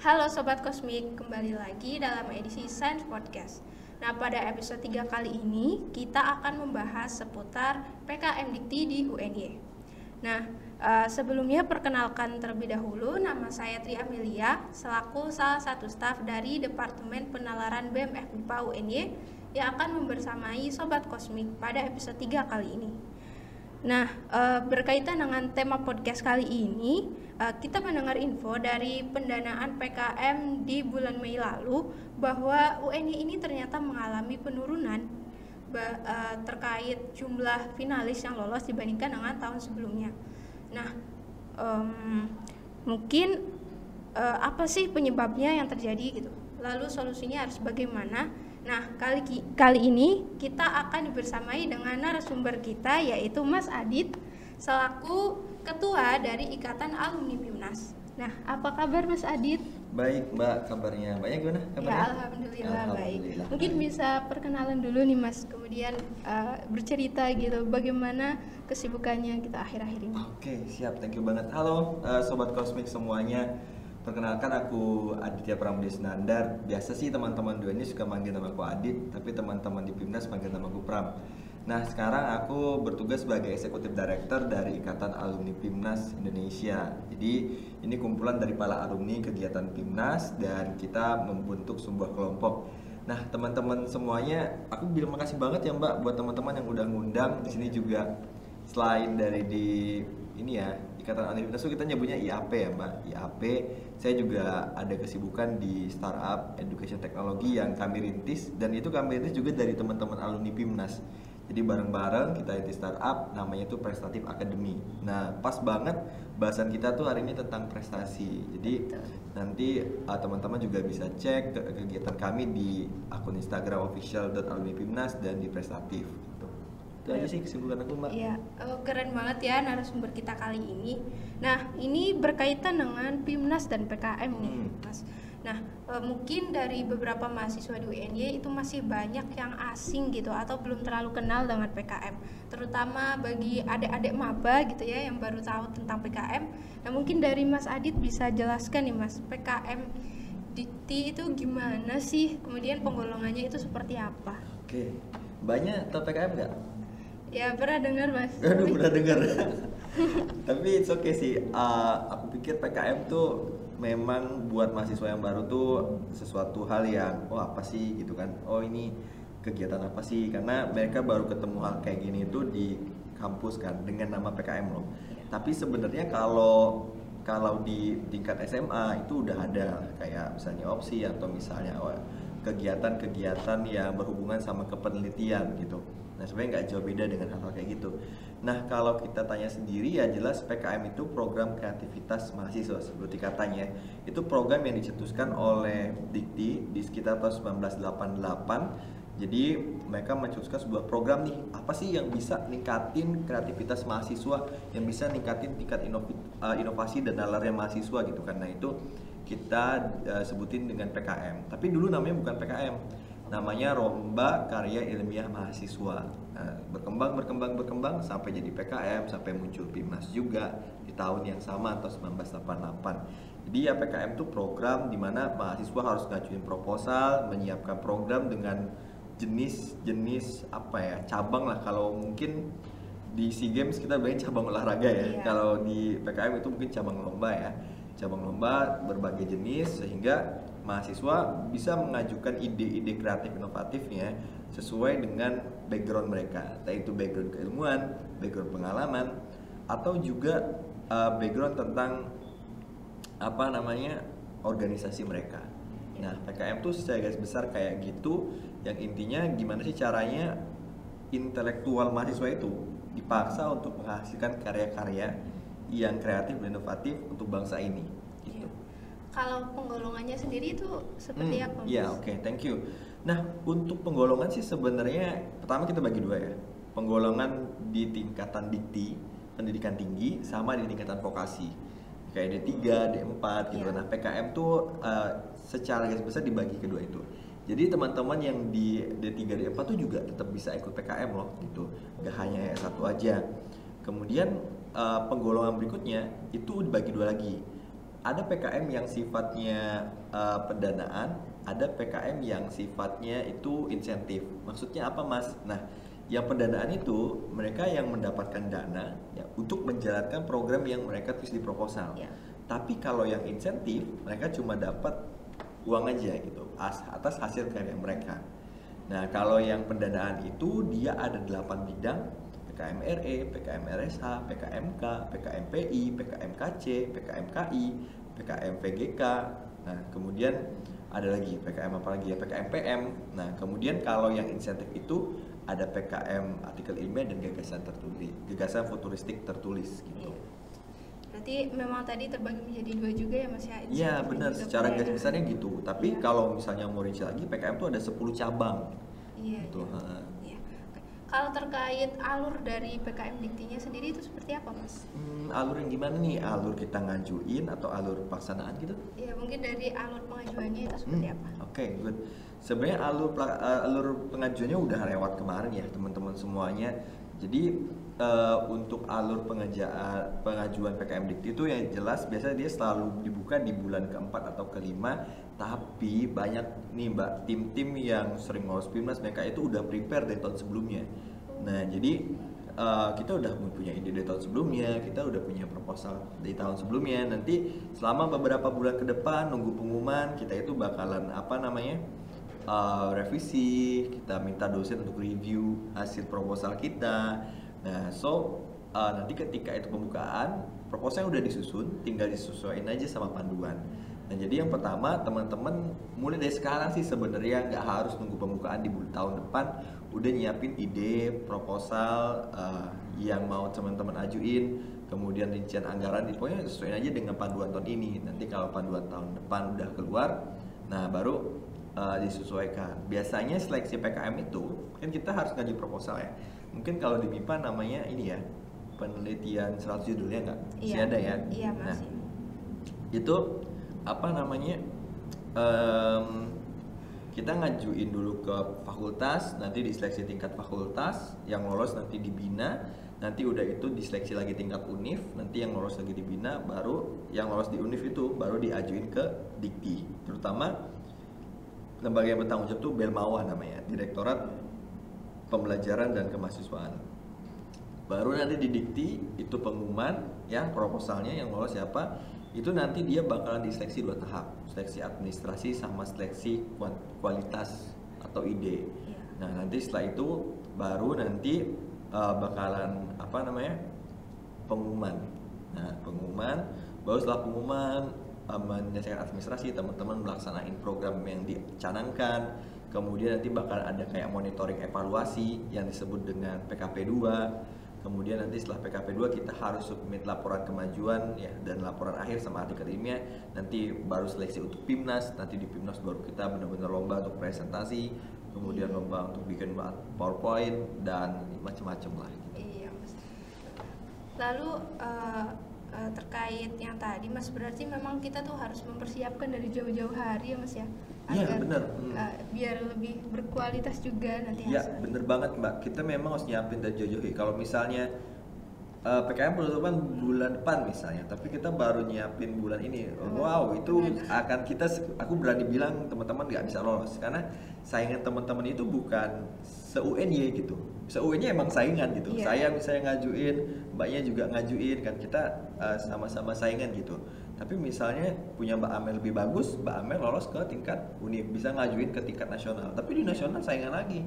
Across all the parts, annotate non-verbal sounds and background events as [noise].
Halo Sobat Kosmik, kembali lagi dalam edisi Science Podcast. Nah, pada episode 3 kali ini kita akan membahas seputar PKM Dikti di UNY. Nah, uh, sebelumnya perkenalkan terlebih dahulu nama saya Tri Amelia selaku salah satu staf dari Departemen Penalaran BMF MIPA UNY yang akan membersamai Sobat Kosmik pada episode 3 kali ini. Nah, uh, berkaitan dengan tema podcast kali ini, uh, kita mendengar info dari pendanaan PKM di bulan Mei lalu bahwa UNI ini ternyata mengalami penurunan uh, terkait jumlah finalis yang lolos dibandingkan dengan tahun sebelumnya. Nah, um, mungkin apa sih penyebabnya yang terjadi gitu? Lalu solusinya harus bagaimana? Nah, kali kali ini kita akan bersamai dengan narasumber kita yaitu Mas Adit selaku ketua dari Ikatan Alumni PIMNAS. Nah, apa kabar Mas Adit? Baik, Mbak, kabarnya. Mbaknya gimana kabarnya? Ya, alhamdulillah, alhamdulillah. baik. Mungkin bisa perkenalan dulu nih Mas, kemudian uh, bercerita gitu bagaimana kesibukannya kita akhir-akhir ini. Oke, siap. Thank you banget. Halo uh, sobat Kosmik semuanya. Perkenalkan aku Aditya Pramudia Senandar. Biasa sih teman-teman dua ini suka manggil nama aku Adit, tapi teman-teman di Pimnas manggil nama aku Pram. Nah, sekarang aku bertugas sebagai eksekutif director dari Ikatan Alumni Pimnas Indonesia. Jadi, ini kumpulan dari para alumni kegiatan Pimnas dan kita membentuk sebuah kelompok. Nah, teman-teman semuanya, aku bilang makasih banget ya Mbak buat teman-teman yang udah ngundang di sini juga selain dari di ini ya Ikatan Universitas itu kita nyebutnya IAP ya mbak. IAP saya juga ada kesibukan di startup education teknologi yang kami rintis dan itu kami rintis juga dari teman-teman alumni PIMNAS. Jadi bareng-bareng kita rintis startup namanya itu Prestatif Academy. Nah pas banget bahasan kita tuh hari ini tentang prestasi. Jadi nanti uh, teman-teman juga bisa cek ke kegiatan kami di akun Instagram official.alumni dan di Prestatif itu aja sih kesibukan aku mbak. Iya oh, keren banget ya narasumber kita kali ini. Nah ini berkaitan dengan PIMNAS dan PKM nih hmm. mas. Nah e, mungkin dari beberapa mahasiswa di UNY itu masih banyak yang asing gitu atau belum terlalu kenal dengan PKM terutama bagi adik-adik maba gitu ya yang baru tahu tentang PKM nah mungkin dari Mas Adit bisa jelaskan nih mas PKM Dikti itu gimana sih? Kemudian penggolongannya itu seperti apa? Oke banyak tahu PKM nggak Ya pernah dengar mas. [laughs] Aduh pernah dengar. [laughs] Tapi it's okay sih. Uh, aku pikir PKM tuh memang buat mahasiswa yang baru tuh sesuatu hal yang oh apa sih gitu kan. Oh ini kegiatan apa sih? Karena mereka baru ketemu hal kayak gini itu di kampus kan dengan nama PKM loh. Tapi sebenarnya kalau kalau di tingkat SMA itu udah ada kayak misalnya opsi atau misalnya oh, kegiatan-kegiatan yang berhubungan sama kepenelitian gitu. Nah sebenarnya nggak jauh beda dengan hal-hal kayak gitu. Nah kalau kita tanya sendiri ya jelas PKM itu program kreativitas mahasiswa seperti katanya. Itu program yang dicetuskan oleh Dikti di sekitar tahun 1988 jadi mereka mencetuskan sebuah program nih apa sih yang bisa ningkatin kreativitas mahasiswa yang bisa ningkatin tingkat eh, inovasi dan nalarnya mahasiswa gitu karena itu kita uh, sebutin dengan PKM tapi dulu namanya bukan PKM namanya Lomba Karya Ilmiah Mahasiswa. Nah, berkembang berkembang berkembang sampai jadi PKM sampai muncul PIMNAS juga di tahun yang sama atau 1988. Jadi ya PKM itu program di mana mahasiswa harus ngajuin proposal, menyiapkan program dengan jenis-jenis apa ya cabang lah kalau mungkin di SEA Games kita banyak cabang olahraga ya. Iya. Kalau di PKM itu mungkin cabang lomba ya. Cabang lomba berbagai jenis sehingga mahasiswa bisa mengajukan ide-ide kreatif inovatifnya sesuai dengan background mereka, entah itu background keilmuan, background pengalaman, atau juga uh, background tentang apa namanya organisasi mereka. Nah, PKM tuh secara garis besar kayak gitu, yang intinya gimana sih caranya intelektual mahasiswa itu dipaksa untuk menghasilkan karya-karya yang kreatif dan inovatif untuk bangsa ini kalau penggolongannya sendiri itu seperti hmm, apa? Iya, oke, okay, thank you. Nah, untuk penggolongan sih sebenarnya pertama kita bagi dua ya. Penggolongan di tingkatan dikti, pendidikan tinggi, sama di tingkatan vokasi. Kayak D3, D4 gitu. Yeah. Nah, PKM tuh uh, secara garis besar dibagi kedua itu. Jadi teman-teman yang di D3, D4 tuh juga tetap bisa ikut PKM loh gitu. Gak hanya satu aja. Kemudian uh, penggolongan berikutnya itu dibagi dua lagi ada PKM yang sifatnya uh, pendanaan, ada PKM yang sifatnya itu insentif. Maksudnya apa, Mas? Nah, yang pendanaan itu mereka yang mendapatkan dana ya untuk menjalankan program yang mereka tulis di proposal. Ya. Tapi kalau yang insentif, mereka cuma dapat uang aja gitu atas hasil karya mereka. Nah, kalau yang pendanaan itu dia ada 8 bidang PKM RE, PKM RSH, PKMK, PKMPI, PKMKC, PKMKI, PKM VGK. Nah, kemudian ada lagi PKM apa lagi ya PKM Nah, kemudian kalau yang insentif itu ada PKM artikel ilmiah dan gagasan tertulis, gagasan futuristik tertulis gitu. Iya. Berarti memang tadi terbagi menjadi dua juga ya Mas ya? Iya benar, secara garis besarnya gitu. Tapi ya. kalau misalnya mau rinci lagi, PKM itu ada 10 cabang. Iya. Gitu. Ya. Kalau terkait alur dari PKM Diktinya sendiri itu seperti apa, Mas? Hmm, alur yang gimana nih? Alur kita ngajuin atau alur pelaksanaan gitu? Iya, mungkin dari alur pengajuannya itu seperti hmm, apa? Oke, okay, good. Sebenarnya alur uh, alur pengajuannya udah lewat kemarin ya, teman-teman semuanya. Jadi uh, untuk alur pengajaan pengajuan PKM Dikti itu yang jelas biasanya dia selalu dibuka di bulan keempat atau kelima. Tapi banyak nih mbak tim-tim yang sering ngurus Pimnas mereka itu udah prepare dari tahun sebelumnya. Nah jadi uh, kita udah punya ide dari tahun sebelumnya kita udah punya proposal dari tahun sebelumnya. Nanti selama beberapa bulan ke depan nunggu pengumuman kita itu bakalan apa namanya uh, revisi kita minta dosen untuk review hasil proposal kita nah so uh, nanti ketika itu pembukaan proposal udah disusun tinggal disesuaikan aja sama panduan. Nah jadi yang pertama teman-teman mulai dari sekarang sih sebenarnya nggak harus nunggu pembukaan di tahun depan. Udah nyiapin ide proposal uh, yang mau teman-teman ajuin kemudian rincian anggaran pokoknya sesuai aja dengan panduan tahun ini. Nanti kalau panduan tahun depan udah keluar nah baru uh, disesuaikan. Biasanya seleksi PKM itu kan kita harus ngaji proposal ya mungkin kalau di MIPA namanya ini ya penelitian 100 judulnya nggak? Iya, masih ada ya? Iya masih. nah, itu apa namanya um, kita ngajuin dulu ke fakultas nanti diseleksi tingkat fakultas yang lolos nanti dibina nanti udah itu diseleksi lagi tingkat univ nanti yang lolos lagi dibina baru yang lolos di univ itu baru diajuin ke dikti. Terutama lembaga yang bertanggung jawab itu Belmawa namanya Direktorat Pembelajaran dan Kemahasiswaan. Baru nanti di dikti itu pengumuman ya proposalnya yang lolos siapa itu nanti dia bakalan diseleksi dua tahap. Seleksi administrasi sama seleksi kualitas atau ide yeah. nah nanti setelah itu baru nanti uh, bakalan apa namanya pengumuman. Nah pengumuman baru setelah pengumuman uh, menyelesaikan administrasi teman-teman melaksanakan program yang dicanangkan kemudian nanti bakal ada kayak monitoring evaluasi yang disebut dengan PKP 2 kemudian nanti setelah PKP 2 kita harus submit laporan kemajuan ya dan laporan akhir sama artikel ilmiah. Nanti baru seleksi untuk PIMNAS nanti di PIMNAS baru kita benar-benar lomba untuk presentasi kemudian lomba untuk bikin PowerPoint dan macam-macam lah. Iya mas. Lalu uh, uh, terkait yang tadi mas berarti memang kita tuh harus mempersiapkan dari jauh-jauh hari ya mas ya Iya benar. Hmm. Uh, biar lebih berkualitas juga nanti. Iya bener banget mbak. Kita memang harus nyiapin dari jauh-jauh. Kalau misalnya uh, eh, PKM penutupan bulan depan misalnya, tapi kita baru nyiapin bulan ini. Wow, itu akan kita aku berani bilang teman-teman nggak bisa lolos karena saingan teman-teman itu bukan se-UNY gitu. Se-UNY emang saingan gitu. Yeah. Saya misalnya ngajuin, mbaknya juga ngajuin kan kita uh, sama-sama saingan gitu tapi misalnya punya Mbak Amel lebih bagus, Mbak Amel lolos ke tingkat univ, bisa ngajuin ke tingkat nasional. Tapi di nasional saingan lagi.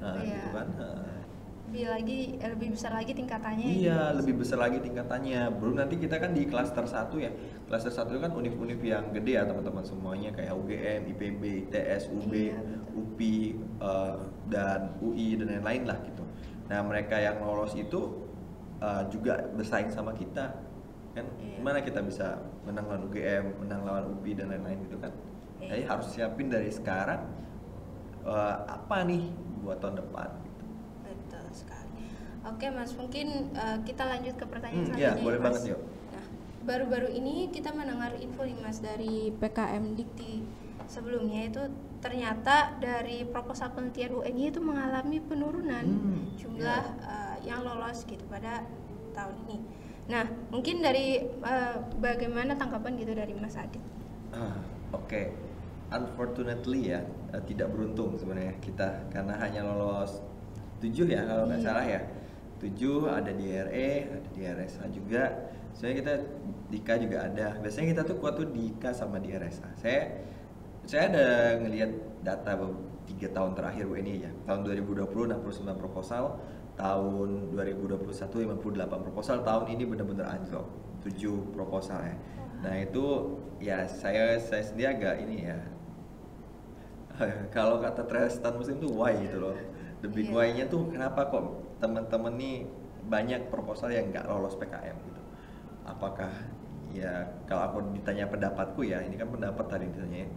Nah, iya. gitu kan. Lebih lagi eh, lebih besar lagi tingkatannya. Iya, gitu. lebih besar lagi tingkatannya. Belum nanti kita kan di klaster satu ya. Klaster satu kan univ-univ yang gede ya teman-teman semuanya kayak UGM, IPB, ITS, UB, iya, UPI uh, dan UI dan lain-lain lah gitu. Nah, mereka yang lolos itu uh, juga bersaing sama kita kan iya. gimana kita bisa menang lawan UGM menang lawan UPI dan lain-lain gitu kan iya. jadi harus siapin dari sekarang uh, apa nih buat tahun depan gitu. betul sekali oke mas mungkin uh, kita lanjut ke pertanyaan hmm, iya, selanjutnya ya, boleh mas. banget yuk baru-baru ini kita mendengar info nih mas dari PKM Dikti sebelumnya itu ternyata dari proposal penelitian UNY itu mengalami penurunan hmm, jumlah yeah. Iya. uh, yang lolos gitu pada tahun ini Nah, mungkin dari uh, bagaimana tanggapan gitu dari Mas Adit? Ah, Oke, okay. unfortunately ya uh, tidak beruntung sebenarnya kita karena hanya lolos tujuh ya kalau nggak iya. salah ya. Tujuh ada di RE, ada di RSA juga. Soalnya kita di K juga ada. Biasanya kita tuh kuat tuh di K sama di RSA. Saya saya ada ngelihat data tiga tahun terakhir ini ya. Tahun 2020 69 proposal, tahun 2021 58 proposal tahun ini benar-benar anjlok 7 proposal ya nah itu ya saya saya sendiri agak ini ya [laughs] kalau kata Tristan Muslim tuh why gitu loh the big yeah. why-nya tuh kenapa kok teman-teman nih banyak proposal yang nggak lolos PKM gitu apakah ya kalau aku ditanya pendapatku ya ini kan pendapat tadi ditanya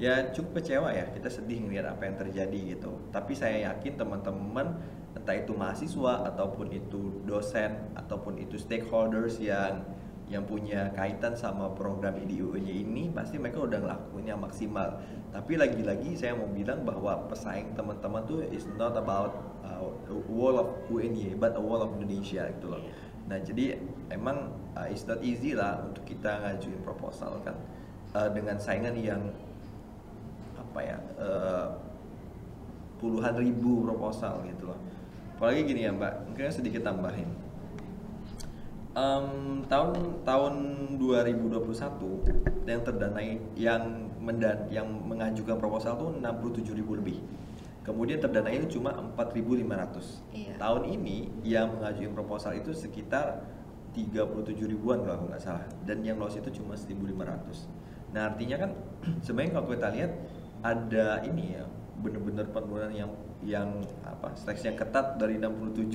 ya cukup kecewa ya kita sedih ngelihat apa yang terjadi gitu tapi saya yakin teman-teman entah itu mahasiswa ataupun itu dosen ataupun itu stakeholders yang yang punya kaitan sama program IDU-nya ini pasti mereka udah ngelakuinnya maksimal. Tapi lagi-lagi saya mau bilang bahwa pesaing teman-teman tuh is not about uh, a wall of UNY but a wall of Indonesia gitu loh. Nah jadi emang uh, it's not easy lah untuk kita ngajuin proposal kan. Uh, dengan saingan yang apa ya uh, puluhan ribu proposal gitu loh. Apalagi gini ya mbak mungkin sedikit tambahin. Um, tahun tahun 2021 yang terdanai yang mendan yang mengajukan proposal tuh 67 ribu lebih kemudian terdanai itu cuma 4.500 iya. tahun ini yang mengajukan proposal itu sekitar 37 ribuan kalau nggak salah dan yang lolos itu cuma 1.500 nah artinya kan [clears throat] sebenarnya kalau kita lihat ada ini ya bener-bener penurunan yang yang apa seleksi yang ketat dari 67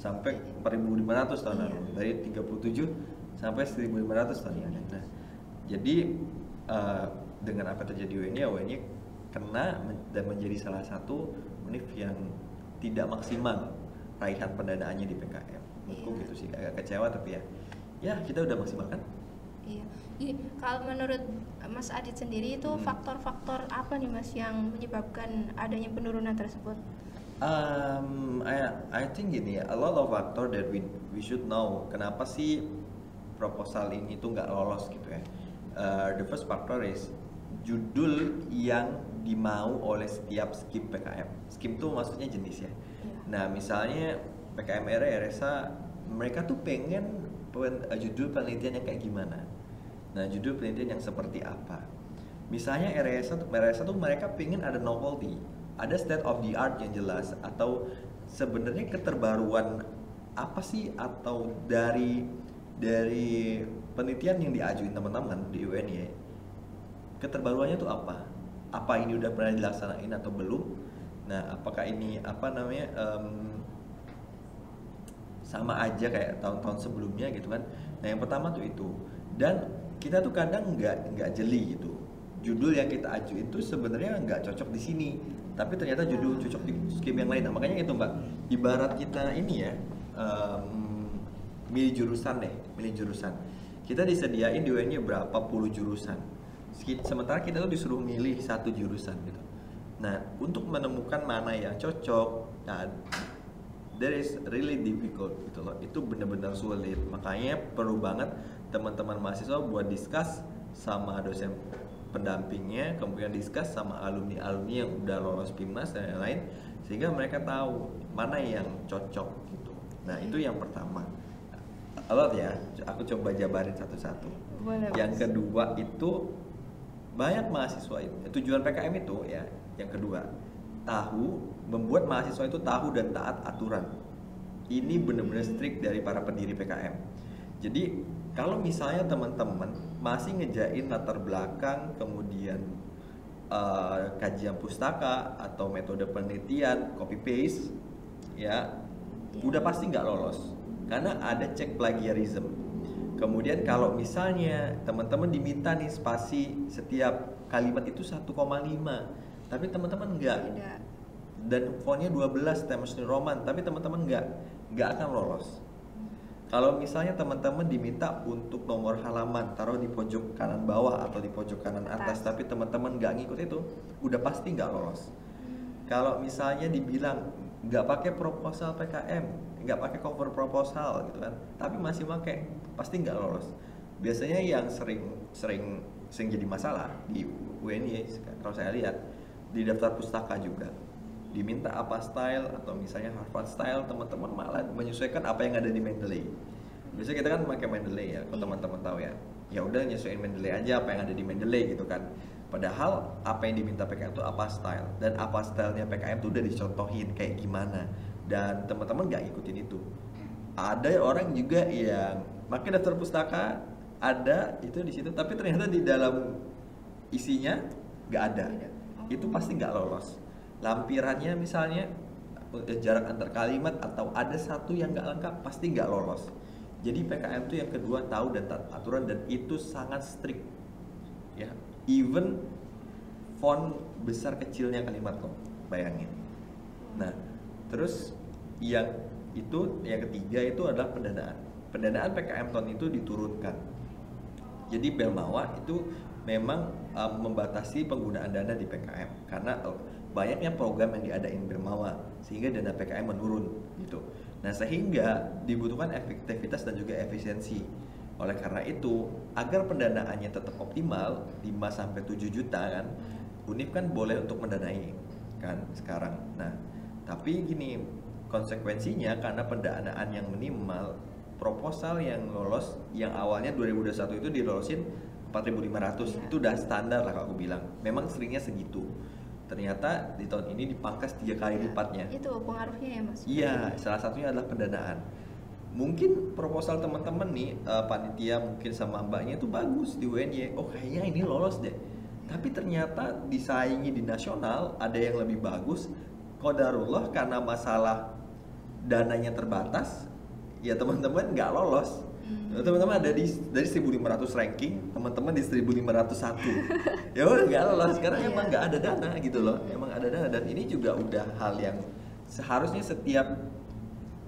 sampai 4.500 tahun lalu iya. dari 37 sampai 1.500 tahun ini. Nah, jadi uh, dengan apa terjadi UNY, UNY kena dan menjadi salah satu univ yang tidak maksimal raihan pendanaannya di PKM. Menurutku iya. gitu sih agak kecewa tapi ya ya kita udah maksimal kan. Iya. Jadi, kalau menurut Mas Adit sendiri itu hmm. faktor-faktor hmm. apa nih Mas yang menyebabkan adanya penurunan tersebut? Um, I I think gini a lot of factor that we we should know. Kenapa sih proposal ini tuh nggak lolos gitu ya? Uh, the first factor is judul yang dimau oleh setiap skim PKM. Skim tuh maksudnya jenis ya. Yeah. Nah misalnya PKM RE, RSA mereka tuh pengen pen, uh, judul penelitian yang kayak gimana Nah, judul penelitian yang seperti apa? Misalnya RSA tuh, RSA tuh mereka pingin ada novelty, ada state of the art yang jelas atau sebenarnya keterbaruan apa sih atau dari dari penelitian yang diajuin teman-teman di UNY keterbaruannya tuh apa? Apa ini udah pernah dilaksanain atau belum? Nah, apakah ini apa namanya um, sama aja kayak tahun-tahun sebelumnya gitu kan? Nah, yang pertama tuh itu. Dan kita tuh kadang nggak nggak jeli gitu. Judul yang kita ajuin itu sebenarnya nggak cocok di sini. Tapi ternyata judul cocok di skim yang lain. Nah, makanya itu mbak ibarat kita ini ya um, milih jurusan deh milih jurusan. Kita disediain di UNY berapa puluh jurusan sementara kita tuh disuruh milih satu jurusan gitu. Nah untuk menemukan mana yang cocok nah that is really difficult gitu loh. Itu benar-benar sulit. Makanya perlu banget teman-teman mahasiswa buat discuss sama dosen pendampingnya kemudian discuss sama alumni-alumni yang udah lolos PIMNAS dan lain-lain sehingga mereka tahu mana yang cocok gitu. Nah itu yang pertama. Alot ya. Aku coba jabarin satu-satu. Yang kedua itu banyak mahasiswa itu. Tujuan PKM itu ya yang kedua tahu membuat mahasiswa itu tahu dan taat aturan. Ini benar-benar strict dari para pendiri PKM jadi kalau misalnya teman-teman masih ngejain latar belakang kemudian uh, kajian pustaka atau metode penelitian copy paste ya yeah. udah pasti nggak lolos. Karena ada cek plagiarism kemudian kalau misalnya teman-teman diminta nih spasi setiap kalimat itu 1,5 tapi teman-teman nggak. Dan fontnya 12 Times New Roman tapi teman-teman nggak nggak akan lolos. Kalau misalnya teman-teman diminta untuk nomor halaman taruh di pojok kanan bawah atau di pojok kanan atas, tapi teman-teman nggak ngikut itu, udah pasti nggak lolos. Hmm. Kalau misalnya dibilang nggak pakai proposal PKM nggak pakai cover proposal gitu kan tapi masih pakai pasti nggak lolos. Biasanya yang sering sering sering jadi masalah di UNY kalau saya lihat di daftar pustaka juga. Diminta apa style atau misalnya Harvard style teman-teman malah menyesuaikan apa yang ada di Mendeley. Biasanya kita kan pakai Mendeley ya kalau teman-teman tahu ya. Ya udah nyesuaiin Mendeley aja apa yang ada di Mendeley gitu kan. Padahal apa yang diminta PKM itu apa style. Dan apa stylenya PKM itu udah dicontohin kayak gimana. Dan teman-teman nggak ngikutin itu. Ada orang juga yang pakai daftar pustaka ada itu di situ. Tapi ternyata di dalam isinya nggak ada. Itu pasti nggak lolos. Lampirannya misalnya eh, jarak antar kalimat atau ada satu yang nggak lengkap pasti nggak lolos. Jadi PKM itu yang kedua tahu dan taat aturan dan itu sangat strict. Ya even font besar kecilnya kalimat lo bayangin. Nah terus yang itu yang ketiga itu adalah pendanaan pendanaan PKM tahun itu diturunkan jadi Belmawa itu memang um, membatasi penggunaan dana di PKM karena uh, banyaknya program yang diadain Belmawa sehingga dana PKM menurun gitu. Nah, sehingga dibutuhkan efektivitas dan juga efisiensi. Oleh karena itu, agar pendanaannya tetap optimal 5 sampai 7 juta kan, Unif kan boleh untuk mendanai kan sekarang. Nah, tapi gini, konsekuensinya karena pendanaan yang minimal proposal yang lolos yang awalnya 2021 itu dilolosin 4.500 Iya. itu udah standar lah kalau aku bilang. Memang seringnya segitu. Ternyata di tahun ini dipangkas tiga kali lipatnya. Itu pengaruhnya ya mas? Iya salah satunya adalah pendanaan. Mungkin proposal teman-teman nih eh, panitia mungkin sama mbaknya itu bagus di UNY oh kayaknya ini lolos deh. Tapi ternyata disaingi di nasional ada yang lebih bagus. Kodarullah karena masalah dananya terbatas ya teman-teman nggak lolos. Hmm. teman-teman ada di dari 1500 ranking teman-teman di 1501 [laughs] ya udah nggak lolos. Karena Iya. emang nggak ada dana gitu loh. Emang ada dana. Dan ini juga udah hal yang seharusnya setiap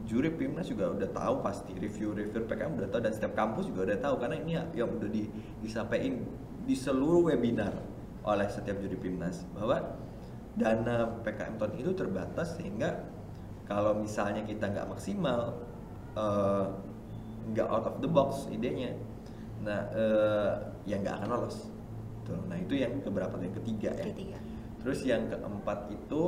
juri Pimnas juga udah tahu pasti. Review-review PKM udah tahu. Dan setiap kampus juga udah tahu. Karena ini yang udah di, disampaikan di seluruh webinar oleh setiap juri Pimnas. Bahwa dana PKM tahun itu terbatas sehingga kalau misalnya kita nggak maksimal eh, nggak out of the box idenya nah eh, ya nggak akan lolos Tuh, nah itu yang keberapa yang ketiga ya ketiga Terus yang keempat itu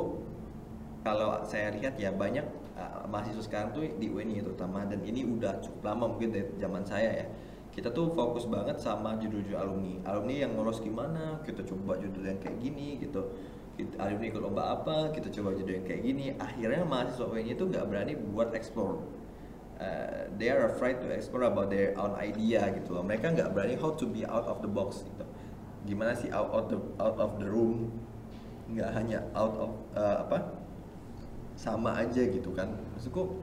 kalau saya lihat ya banyak uh, mahasiswa sekarang tuh di UNI terutama dan ini udah cukup lama mungkin dari zaman saya ya. Kita tuh fokus banget sama judul-judul alumni. Alumni yang lolos gimana? Kita coba judul yang kayak gini gitu. Kita, alumni ikut lomba apa? Kita coba judul yang kayak gini. Akhirnya mahasiswa UNI itu nggak berani buat explore. Uh, they are afraid to explore about their own idea gitu loh. Mereka nggak berani how to be out of the box gitu. Gimana sih out of the out of the room? Nggak hanya out of uh, apa? Sama aja gitu kan. Maksudku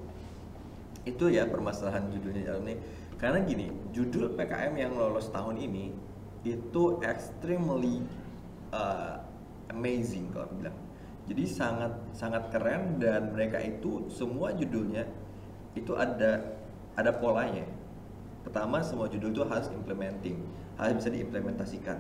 itu ya permasalahan judulnya alumni karena gini judul PKM yang lolos tahun ini itu extremely uh, amazing kalau bilang. Jadi sangat sangat keren dan mereka itu semua judulnya itu ada ada polanya. Pertama semua judul itu harus implementing harus bisa diimplementasikan.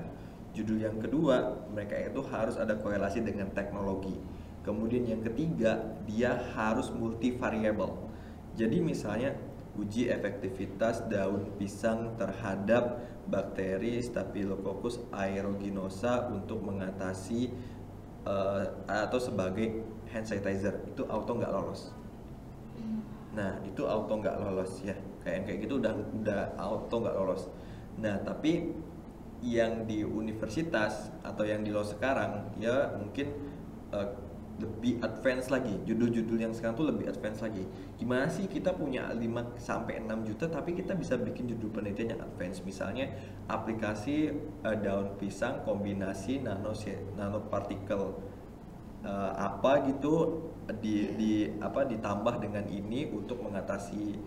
Judul yang kedua mereka itu harus ada korelasi dengan teknologi. Kemudian yang ketiga dia harus multivariable. Jadi misalnya uji efektivitas daun pisang terhadap bakteri Staphylococcus aeruginosa untuk mengatasi eh, atau sebagai hand sanitizer. Itu auto nggak lolos Nah itu auto nggak lolos ya. Kayak kayak gitu udah udah auto nggak lolos. Nah tapi yang di universitas atau yang di lo sekarang ya mungkin eh, lebih advance lagi. Judul-judul yang sekarang tuh lebih advance lagi. Gimana sih kita punya 5 sampai 6 juta tapi kita bisa bikin judul penelitian yang advance? Misalnya aplikasi eh, daun pisang kombinasi nano nanopartikel eh, apa gitu di di apa ditambah dengan ini untuk mengatasi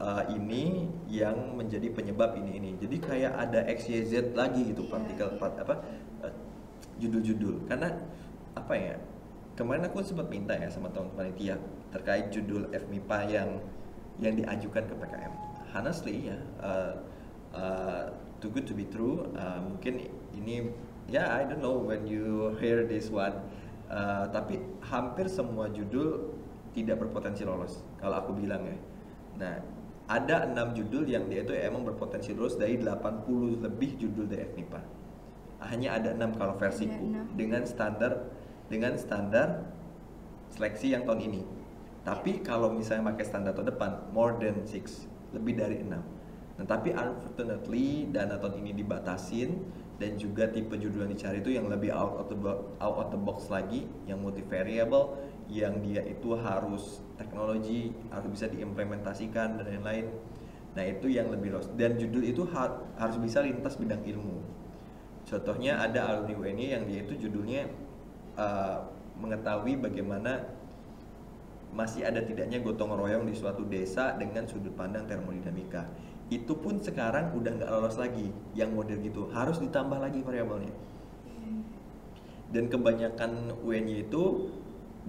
eh, ini yang menjadi penyebab ini ini. Jadi kayak ada XYZ lagi gitu Iya. partikel part, apa eh, judul-judul. Karena apa ya kemarin aku sempat minta ya sama teman panitia terkait judul FMIPA yang yang diajukan ke PKM honestly ya uh, uh, too good to be true uh, mungkin ini ya I don't know when you hear this one uh, tapi hampir semua judul tidak berpotensi lolos kalau aku bilang ya. Nah ada enam judul yang dia itu emang berpotensi lolos dari 80 lebih judul dari FMIPA hanya ada enam kalau versiku dengan standar dengan standar seleksi yang tahun ini. Tapi kalau misalnya pakai standar tahun depan more than six lebih dari enam. Nah tapi unfortunately dana tahun ini dibatasin dan juga tipe judul yang dicari itu yang lebih out of the box, out of the box lagi yang multivariable yang dia itu harus teknologi harus bisa diimplementasikan dan lain-lain. Nah itu yang lebih luas dan judul itu ha- harus bisa lintas bidang ilmu. Contohnya ada alumni UNY yang dia itu judulnya uh, mengetahui bagaimana masih ada tidaknya gotong royong di suatu desa dengan sudut pandang termodinamika itu pun sekarang udah nggak lolos lagi yang model gitu. Harus ditambah lagi variabelnya. Dan kebanyakan UNY itu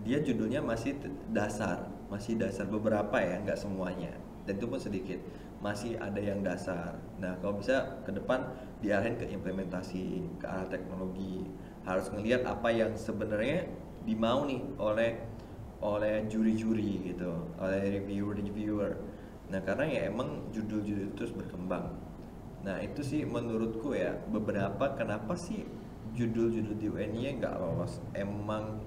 dia judulnya masih dasar. Masih dasar. Beberapa ya nggak semuanya. Dan itu pun sedikit. Masih ada yang dasar. Nah kalau bisa ke depan diarahin ke implementasi ke arah teknologi. Harus ngelihat apa yang sebenarnya dimau nih oleh oleh juri-juri gitu. Oleh reviewer-reviewer nah karena ya emang judul-judul itu terus berkembang. Nah itu sih menurutku ya beberapa kenapa sih judul-judul di UNY nggak lolos? Emang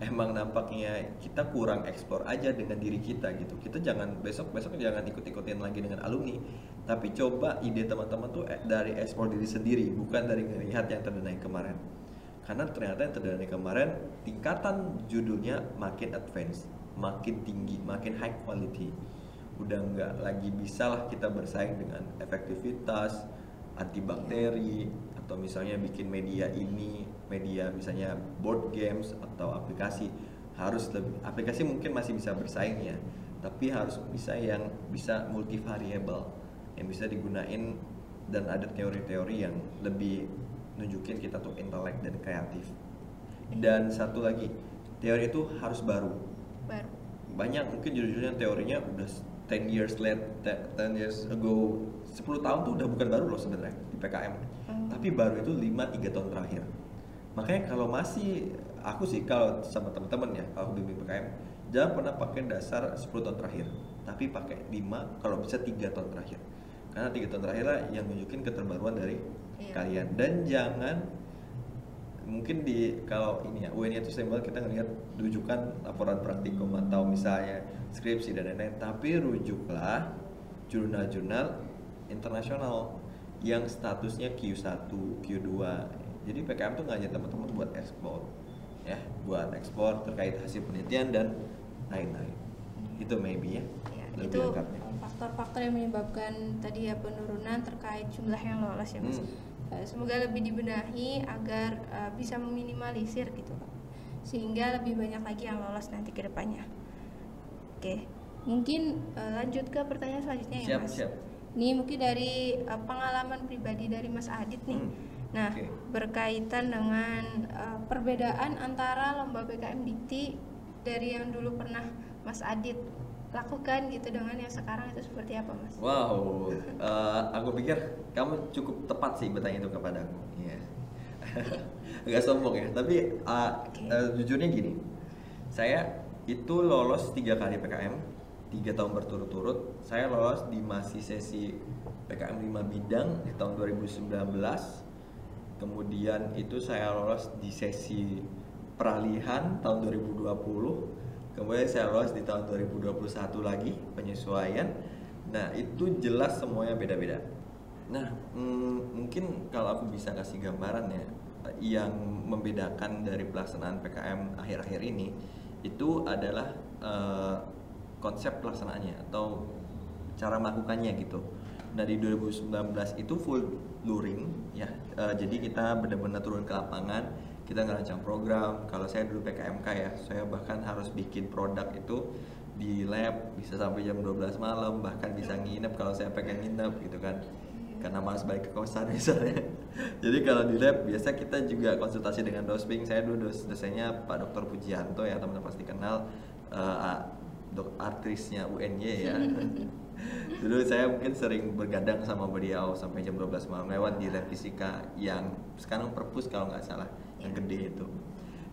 emang nampaknya kita kurang eksplor aja dengan diri kita gitu. Kita jangan besok besok jangan ikut-ikutin lagi dengan alumni. Tapi coba ide teman-teman tuh eh, dari eksplor diri sendiri bukan dari melihat yang terdenai kemarin. Karena ternyata yang terdenai kemarin tingkatan judulnya makin advance makin tinggi makin high quality udah nggak lagi bisa lah kita bersaing dengan efektivitas antibakteri atau misalnya bikin media ini media misalnya board games atau aplikasi. Harus lebih aplikasi mungkin masih bisa bersaing ya tapi harus bisa yang bisa multivariable yang bisa digunain dan ada teori-teori yang lebih nunjukin kita tuh intelek dan kreatif. Dan satu lagi teori itu harus baru. Baru. Banyak mungkin judul-judulnya teorinya udah 10 years late 10 years ago 10 tahun tuh udah bukan baru loh sebenarnya di PKM Hmm. tapi baru itu 5 3 tahun terakhir. Makanya kalau masih aku sih kalau sama teman-teman ya kalau bimbing PKM jangan pernah pakai dasar 10 tahun terakhir. Tapi pakai 5 kalau bisa 3 tahun terakhir. Karena 3 tahun terakhir lah yang nunjukin keterbaruan dari Iya. kalian. Dan jangan mungkin di kalau ini ya UN itu sering banget kita ngelihat rujukan laporan praktikum atau misalnya skripsi dan lain-lain tapi rujuklah jurnal-jurnal internasional yang statusnya Q1, Q2 jadi PKM tuh ngajak teman-teman buat ekspor ya buat ekspor terkait hasil penelitian dan lain-lain itu maybe ya Ya, lebih itu faktor-faktor yang menyebabkan tadi ya penurunan terkait jumlah yang lolos ya mas. Hmm. Eh, Semoga lebih dibenahi agar eh, bisa meminimalisir gitu sehingga lebih banyak lagi yang lolos nanti ke depannya. Oke, mungkin eh, lanjut ke pertanyaan selanjutnya ya siap mas. siap Ini mungkin dari eh, pengalaman pribadi dari Mas Adit nih. Hmm, Nah, oke. berkaitan dengan eh, perbedaan antara lomba PKM Dikti dari yang dulu pernah Mas Adit lakukan gitu dengan yang sekarang itu seperti apa, Mas? Wow, eh, aku pikir kamu cukup tepat sih bertanya itu kepada aku. Iya. [laughs] Nggak sombong ya, tapi eh, Oke. eh, jujurnya gini, saya itu lolos tiga kali PKM, tiga tahun berturut-turut. Saya lolos di masih sesi PKM 5 bidang di tahun 2019. Kemudian itu saya lolos di sesi peralihan tahun 2020. Kemudian saya lolos di tahun 2021 lagi penyesuaian. Nah itu jelas semuanya beda-beda. Nah mm, mungkin kalau aku bisa kasih gambaran ya, yang membedakan dari pelaksanaan PKM akhir-akhir ini itu adalah eh, konsep pelaksanaannya atau cara melakukannya gitu. Nah di 2019 itu full luring ya, Eh, jadi kita benar-benar turun ke lapangan, kita ngerancang program. Kalau saya dulu PKMK ya, saya bahkan harus bikin produk itu di lab bisa sampai jam 12 malam, bahkan bisa nginep kalau saya pengen nginep gitu kan. Karena malas balik ke kosan [laughs] misalnya. Jadi kalau di lab biasa kita juga konsultasi dengan dosbing. Saya dulu dos dosennya Pak Dr. Pujianto ya teman-teman pasti kenal eh, dok artisnya UNY ya. [laughs] Dulu saya mungkin sering bergadang sama beliau sampai jam 12 malam lewat di lab fisika yang sekarang perpus kalau nggak salah yang gede itu.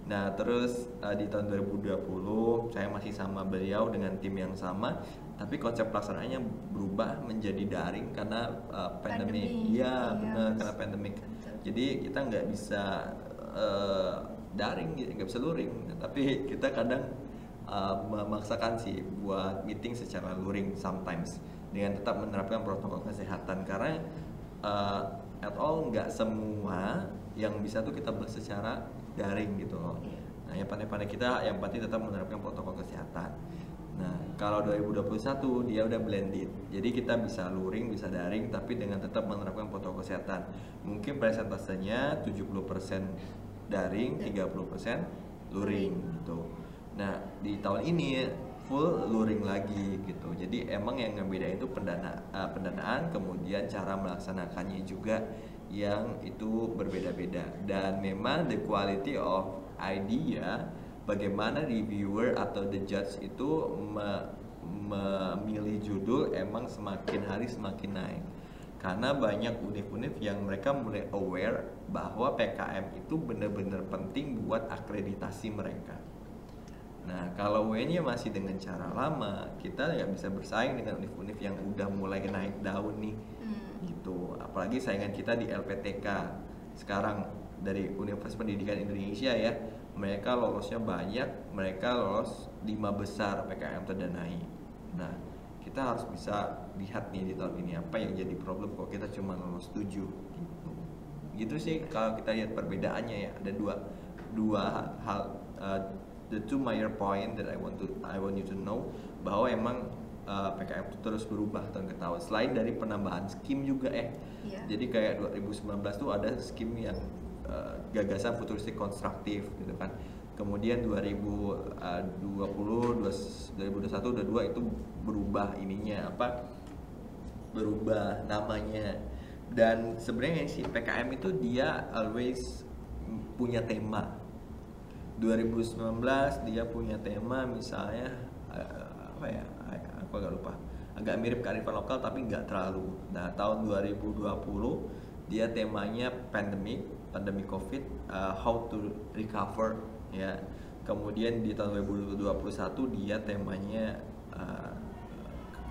Nah, terus uh, di tahun 2020 saya masih sama beliau dengan tim yang sama, tapi konsep pelaksanaannya berubah menjadi daring karena uh, pandemi. Pandemi, Iya, iya, benar karena pandemik. Betul. Jadi kita nggak bisa uh, daring, gitu, nggak bisa luring. Tapi kita kadang uh, memaksakan sih buat meeting secara luring sometimes dengan tetap menerapkan protokol kesehatan karena uh, at all nggak semua yang bisa tuh kita bahas secara daring gitu loh. Iya. Nah, yang pandai-pandai kita yang pasti tetap menerapkan protokol kesehatan. Nah, kalau 2021 dia udah blended. Jadi kita bisa luring, bisa daring tapi dengan tetap menerapkan protokol kesehatan. Mungkin presentasenya 70% daring, 30% luring gitu. Nah, di tahun ini full luring lagi gitu. Jadi emang yang ngebedain itu pendana eh, pendanaan kemudian cara melaksanakannya juga yang itu berbeda-beda dan memang the quality of idea bagaimana reviewer atau the judge itu me- memilih judul emang semakin hari semakin naik karena banyak univ-univ yang mereka mulai aware bahwa PKM itu benar-benar penting buat akreditasi mereka. Nah, kalau UN-nya masih dengan cara lama, kita nggak bisa bersaing dengan univ-univ yang udah mulai naik daun nih Hmm. Gitu apalagi saingan kita di LPTK sekarang dari Universitas Pendidikan Indonesia ya mereka lolosnya banyak mereka lolos lima besar PKM terdanai. Nah kita harus bisa lihat nih di tahun ini apa yang jadi problem kok kita cuma lolos 7 gitu. Gitu sih kalau kita lihat perbedaannya ya. Ada dua dua hal uh, the two major point that I want to I want you to know bahwa emang uh, PKM itu terus berubah tahun ke tahun. Selain dari penambahan skim juga eh. Iya. jadi kayak 2019 tuh ada skim yang uh, gagasan futuristik konstruktif gitu kan. Kemudian 2020 2021 22 itu berubah ininya apa berubah namanya. Dan sebenarnya si PKM itu dia always punya tema. 2019 dia punya tema misalnya eh, apa ya aku agak lupa. Agak mirip kearifan lokal tapi nggak terlalu. Nah tahun 2020 dia temanya pandemic pandemi covid uh, how to recover ya. Kemudian di tahun 2021 dia temanya uh,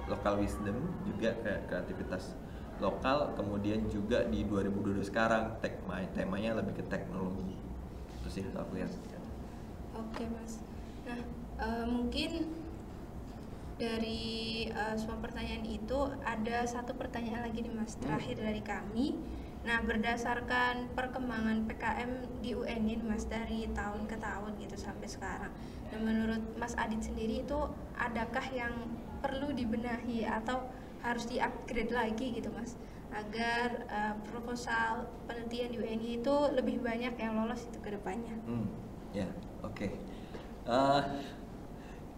local wisdom juga kreativitas lokal. Kemudian juga di 2022 sekarang tema temanya lebih ke teknologi. Itu sih aku lihat. Oke mas. Nah eh, mungkin dari eh, semua pertanyaan itu ada satu pertanyaan lagi nih mas terakhir dari kami. Nah berdasarkan perkembangan PKM di UN ini mas dari tahun ke tahun gitu sampai sekarang. Nah menurut Mas Adit sendiri itu adakah yang perlu dibenahi atau harus di-upgrade lagi gitu mas agar eh, proposal penelitian di UNI itu lebih banyak yang lolos itu ke depannya. Hmm, ya, oke. Eh,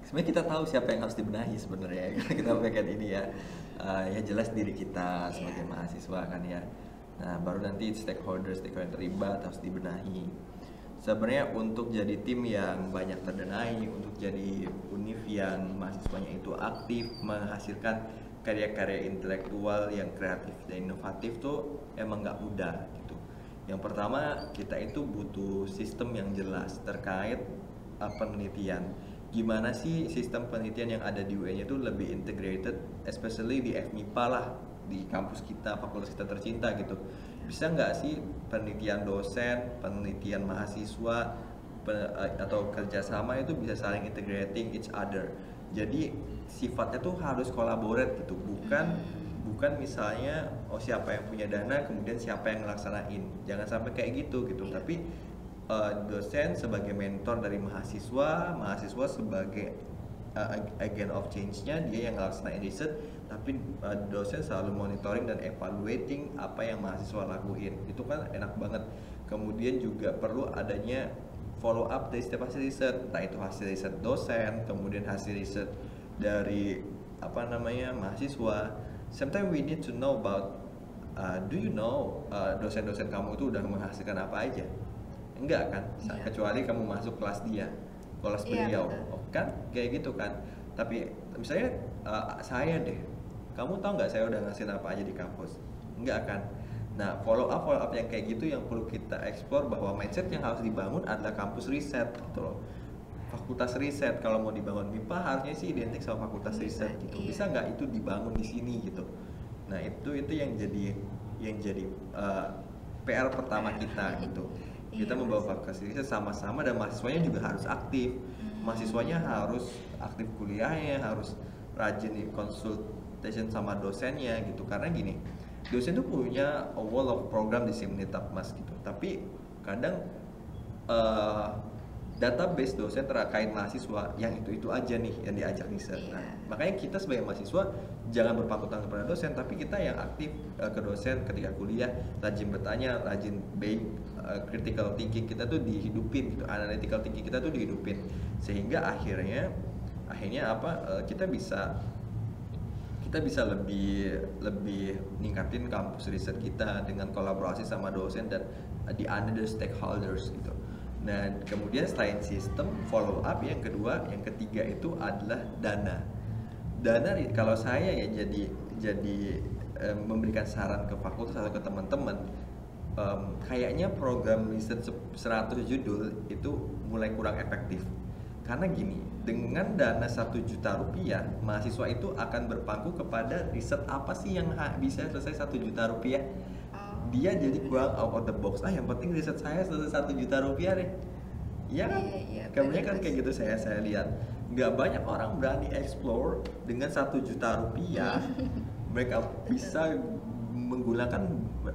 sebenarnya kita tahu siapa yang harus dibenahi sebenarnya [laughs] ya, kalau kita pakai ini ya. Eh, ya jelas diri kita sebagai Iya. mahasiswa kan ya. Nah, baru nanti stakeholder stakeholder yang terlibat harus dibenahi. Sebenarnya untuk jadi tim yang banyak terdanai, untuk jadi univ yang mahasiswanya itu aktif menghasilkan karya-karya intelektual yang kreatif dan inovatif tuh emang nggak mudah gitu. Yang pertama kita itu butuh sistem yang jelas terkait uh, penelitian. Gimana sih sistem penelitian yang ada di UN itu lebih integrated, especially di FMIPA lah di kampus kita, fakultas kita tercinta gitu. Bisa nggak sih penelitian dosen, penelitian mahasiswa pe- uh, atau kerjasama itu bisa saling integrating each other. Jadi sifatnya tuh harus collaborate gitu, bukan bukan misalnya oh siapa yang punya dana kemudian siapa yang ngelaksanain jangan sampai kayak gitu gitu tapi uh, dosen sebagai mentor dari mahasiswa mahasiswa sebagai uh, ag- agent of change-nya dia yang ngelaksanain riset tapi uh, dosen selalu monitoring dan evaluating apa yang mahasiswa lakuin. Itu kan enak banget. Kemudian juga perlu adanya follow up dari setiap hasil riset. Entah itu hasil riset dosen kemudian hasil riset dari apa namanya mahasiswa. Sometimes we need to know about uh, do you know uh, dosen-dosen kamu itu udah menghasilkan apa aja enggak kan Iya. kecuali kamu masuk kelas dia kelas Iya, beliau betul. Oh, kan kayak gitu kan tapi misalnya uh, saya deh kamu tahu nggak saya udah ngasih apa aja di kampus enggak kan Nah, follow up follow up yang kayak gitu yang perlu kita explore bahwa mindset yang harus dibangun adalah kampus riset gitu loh. Fakultas riset kalau mau dibangun MIPA harusnya sih identik sama fakultas Bisa, riset gitu. iya. Bisa nggak itu dibangun di sini gitu. Nah, itu itu yang jadi yang jadi uh, PR pertama kita gitu. Kita Iya, membawa Mas. fakultas riset sama-sama dan mahasiswanya juga harus aktif. Hmm. Mahasiswanya harus aktif kuliahnya, harus rajin di consultation sama dosennya gitu. Karena gini, dosen tuh punya a wall of program disseminate up mas gitu. Tapi kadang eh, database dosen terkait mahasiswa yang itu itu aja nih yang diajak riset. Nah, Iya. makanya kita sebagai mahasiswa jangan berpangku tangan kepada dosen, tapi kita yang aktif eh, ke dosen ketika kuliah, rajin bertanya, rajin baik eh, critical thinking kita tuh dihidupin gitu, analytical thinking kita tuh dihidupin, sehingga akhirnya akhirnya apa eh, kita bisa kita bisa lebih lebih ningkatin kampus riset kita dengan kolaborasi sama dosen dan uh, di other stakeholders gitu. Nah kemudian selain sistem follow up yang kedua, yang ketiga itu adalah dana. Dana kalau saya ya jadi jadi eh, memberikan saran ke fakultas atau ke teman-teman em, kayaknya program riset se- 100 judul itu mulai kurang efektif karena gini dengan dana satu juta rupiah mahasiswa itu akan berpangku kepada riset apa sih yang bisa selesai satu juta rupiah Oh. dia jadi kurang out of the box ah yang penting riset saya selesai satu juta rupiah deh Iya kan? Iya, iya, Kebanyakan benar, kan kayak gitu saya saya lihat. Nggak banyak orang berani explore dengan satu juta rupiah. [laughs] mereka bisa menggunakan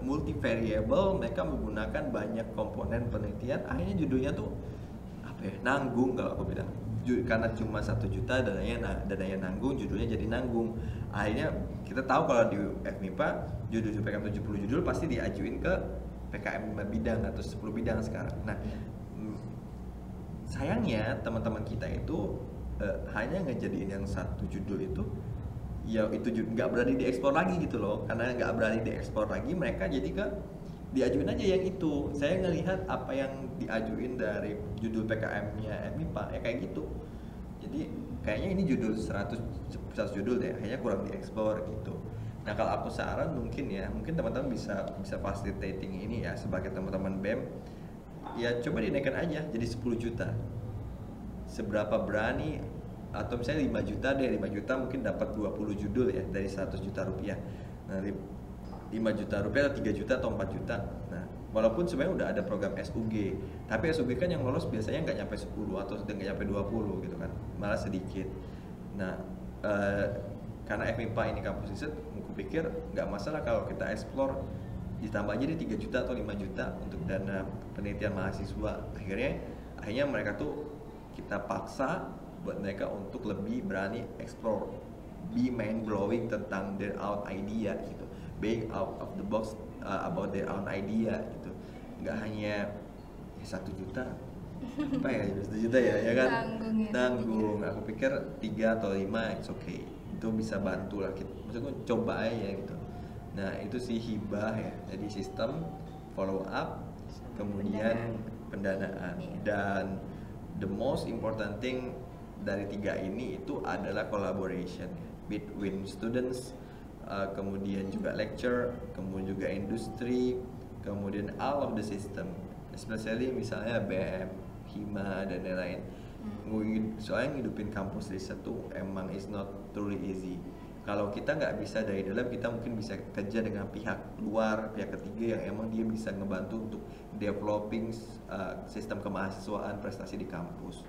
multivariable, mereka menggunakan banyak komponen penelitian. Akhirnya judulnya tuh apa ya? Nanggung kalau aku bilang. Karena cuma satu juta dananya na- dananya nanggung, judulnya jadi nanggung. Akhirnya kita tahu kalau di FMIPA judul PKM 70 judul pasti diajuin ke PKM 5 bidang atau 10 bidang sekarang. Nah, mm, sayangnya teman-teman kita itu eh, hanya ngejadiin yang satu judul itu ya itu nggak berani diekspor lagi gitu loh. Karena nggak berani diekspor lagi mereka jadi ke diajuin aja yang itu. Saya ngelihat apa yang diajuin dari judul PKM-nya MIPA ya kayak gitu. Jadi kayaknya ini judul 100 100 judul deh kayaknya kurang dieksplor gitu. Nah kalau aku saran mungkin ya mungkin teman-teman bisa bisa facilitating ini ya sebagai teman-teman BEM ya coba dinaikkan aja jadi 10 juta. Seberapa berani atau misalnya 5 juta deh 5 juta mungkin dapat 20 judul ya dari 100 juta rupiah. Nah ri- 5 juta rupiah atau 3 juta atau 4 juta. Nah walaupun sebenarnya udah ada program SUG tapi SUG kan yang lolos biasanya nggak nyampe 10 atau nggak nyampe 20 gitu kan malah sedikit. Nah eh, karena FMIPA ini kampus riset aku pikir nggak masalah kalau kita explore ditambah aja deh 3 juta atau 5 juta untuk dana penelitian mahasiswa. Akhirnya akhirnya mereka tuh kita paksa buat mereka untuk lebih berani explore be mind blowing tentang their own idea gitu. Being out of the box uh, about their own idea gitu. Nggak hanya ya, satu juta. Apa ya satu juta ya ya kan? Tanggung ya. tanggung. Aku pikir tiga atau lima it's okay. Itu bisa bantu lah kita. Maksudku coba aja gitu. Nah itu sih hibah ya. Jadi sistem follow up kemudian pendanaan. Iya. dan the most important thing dari tiga ini itu adalah collaboration between students uh, kemudian juga lecture kemudian juga industri kemudian all of the system especially misalnya BM Hima dan lain-lain. Hmm. Soalnya ngidupin kampus riset tuh emang is not truly easy. Kalau kita nggak bisa dari dalam kita mungkin bisa kerja dengan pihak luar pihak ketiga yang emang dia bisa ngebantu untuk developing uh, sistem kemahasiswaan prestasi di kampus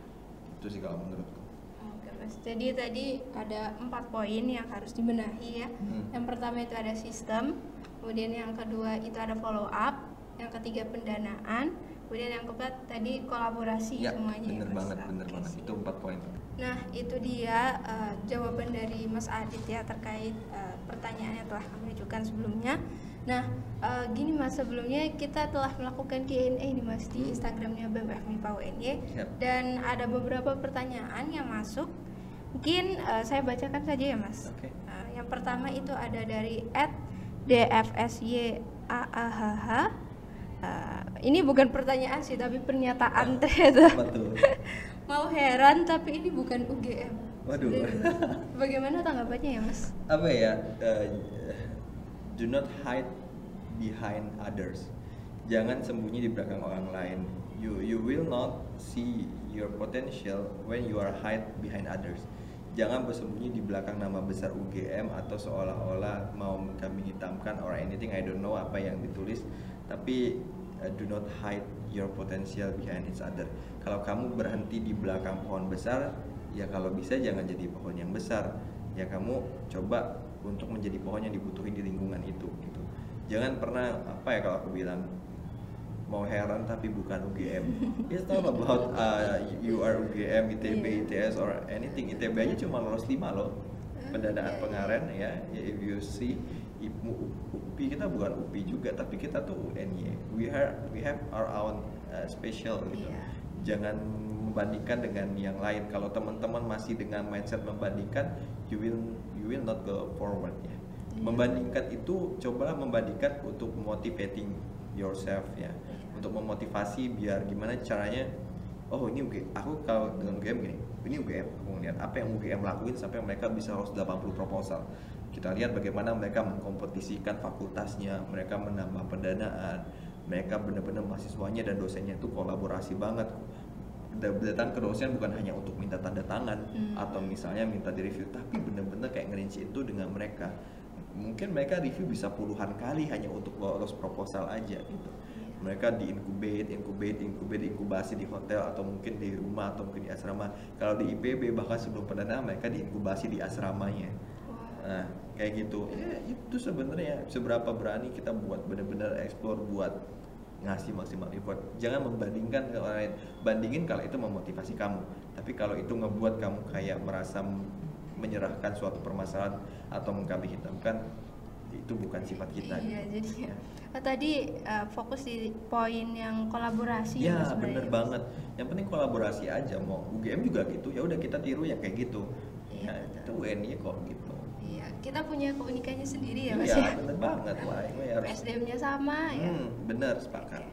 itu sih kalau menurutku Oke mas, jadi tadi ada empat poin yang harus dibenahi ya. Hmm. Yang pertama itu ada sistem, kemudian yang kedua itu ada follow up, yang ketiga pendanaan, kemudian yang keempat tadi kolaborasi ya semuanya. bener Mas. banget bener Oke, banget itu empat poin Nah itu dia eh, jawaban dari Mas Adit ya terkait eh, pertanyaan yang telah kami ajukan sebelumnya. Nah eh, gini Mas sebelumnya kita telah melakukan Q&A nih Mas di. Instagramnya BMF MIPA UNY Yap. dan ada beberapa pertanyaan yang masuk. Mungkin eh, saya bacakan saja ya Mas. Oke. Eh, yang pertama itu ada dari DFSYAAHH. Eh, ini bukan pertanyaan sih tapi pernyataan ternyata apa tuh [laughs] mau heran tapi ini bukan UGM. Waduh. Bagaimana tanggapannya ya mas? apa ya uh, do not hide behind others. Jangan sembunyi di belakang orang lain. You you will not see your potential when you are hide behind others. Jangan bersembunyi di belakang nama besar UGM atau seolah-olah mau kami hitamkan or anything. I don't know apa yang ditulis. Tapi uh, do not hide your potential behind each other. Kalau kamu berhenti di belakang pohon besar ya kalau bisa jangan jadi pohon yang besar. Ya kamu coba untuk menjadi pohon yang dibutuhin di lingkungan itu gitu jangan pernah apa ya kalau aku bilang mau heran tapi bukan UGM. [laughs] It's not about uh, you are UGM, ITB, Yeah. ITS or anything. ITB aja cuma lolos 5 loh pendanaan Yeah, pengaren ya. If you see UPI kita bukan UPI juga tapi kita tuh UNY. We have we have our own uh, special gitu. Iya. Jangan membandingkan dengan yang lain. Kalau teman-teman masih dengan mindset membandingkan, you will you will not go forward ya. Iya. Membandingkan itu cobalah membandingkan untuk motivating yourself ya untuk memotivasi biar gimana caranya oh ini UGM aku kalau dengan UGM gini ini UGM aku ngeliat apa yang UGM lakuin sampai mereka bisa harus 80 proposal kita lihat bagaimana mereka mengkompetisikan fakultasnya mereka menambah pendanaan mereka benar-benar mahasiswanya dan dosennya itu kolaborasi banget datang ke dosen bukan hanya untuk minta tanda tangan Hmm. atau misalnya minta di review tapi benar-benar kayak ngerinci itu dengan mereka mungkin mereka review bisa puluhan kali hanya untuk lolos proposal aja gitu mereka di incubate, incubate, incubate, inkubasi di hotel atau mungkin di rumah atau mungkin di asrama. Kalau di IPB bahkan sebelum pendanaan mereka diinkubasi di asramanya. Nah, kayak gitu. Ya, itu sebenarnya seberapa berani kita buat benar-benar explore buat ngasih maksimal effort. Jangan membandingkan ke orang lain. Bandingin kalau itu memotivasi kamu. Tapi kalau itu ngebuat kamu kayak merasa menyerahkan suatu permasalahan atau mengkambing hitamkan, itu bukan sifat kita. Iya, jadi oh, tadi uh, fokus di poin yang kolaborasi Ya Mas, bener banget. Yang penting kolaborasi aja mau UGM juga gitu. Ya udah kita tiru yang kayak gitu. Iya, Ya, betul. itu UNY kok gitu. Kita punya keunikannya sendiri ya Mas Iya ya. bener banget lah. Ini harus. PSDM-nya sama ya. Hmm, bener sepakat.